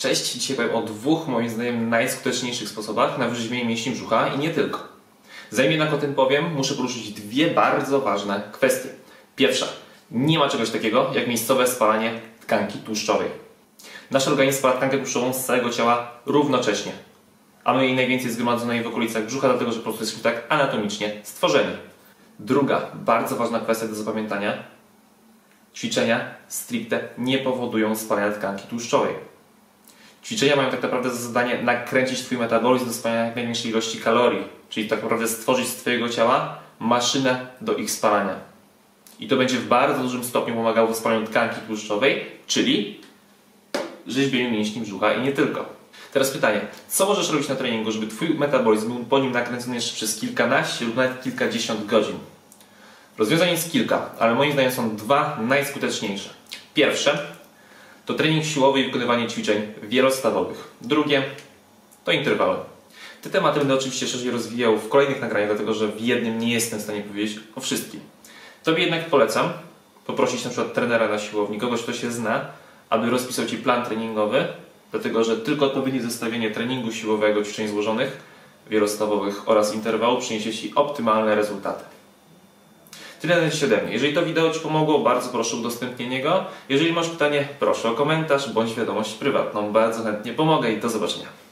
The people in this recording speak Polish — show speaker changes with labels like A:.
A: Cześć, dzisiaj powiem o dwóch moim zdaniem najskuteczniejszych sposobach na wyrzeźbienie mięśni brzucha i nie tylko. Zanim jednak o tym powiem, muszę poruszyć dwie bardzo ważne kwestie. Pierwsza, nie ma czegoś takiego jak miejscowe spalanie tkanki tłuszczowej. Nasz organizm spala tkankę tłuszczową z całego ciała równocześnie, a my jej najwięcej zgromadzonej w okolicach brzucha, dlatego że po prostu jesteśmy tak anatomicznie stworzeni. Druga, bardzo ważna kwestia do zapamiętania. Ćwiczenia stricte nie powodują spalania tkanki tłuszczowej. Ćwiczenia mają tak naprawdę za zadanie nakręcić Twój metabolizm do spalania jak największej ilości kalorii, czyli tak naprawdę stworzyć z Twojego ciała maszynę do ich spalania. I to będzie w bardzo dużym stopniu pomagało w spalaniu tkanki tłuszczowej, czyli rzeźbieniu mięśni brzucha i nie tylko. Teraz pytanie, co możesz robić na treningu, żeby Twój metabolizm był po nim nakręcony jeszcze przez kilkanaście lub nawet kilkadziesiąt godzin? Rozwiązań jest kilka, ale moim zdaniem są dwa najskuteczniejsze. Pierwsze to trening siłowy i wykonywanie ćwiczeń wielostawowych. Drugie to interwały. Te tematy będę oczywiście szerzej rozwijał w kolejnych nagraniach, dlatego że w jednym nie jestem w stanie powiedzieć o wszystkim. Tobie jednak polecam poprosić na przykład trenera na siłowni, kogoś, kto się zna, aby rozpisał Ci plan treningowy, dlatego że tylko odpowiednie zestawienie treningu siłowego, ćwiczeń złożonych, wielostawowych oraz interwału przyniesie Ci optymalne rezultaty. Tyle ode mnie. Jeżeli to wideo Ci pomogło, bardzo proszę o udostępnienie go. Jeżeli masz pytanie, proszę o komentarz bądź wiadomość prywatną. Bardzo chętnie pomogę i do zobaczenia.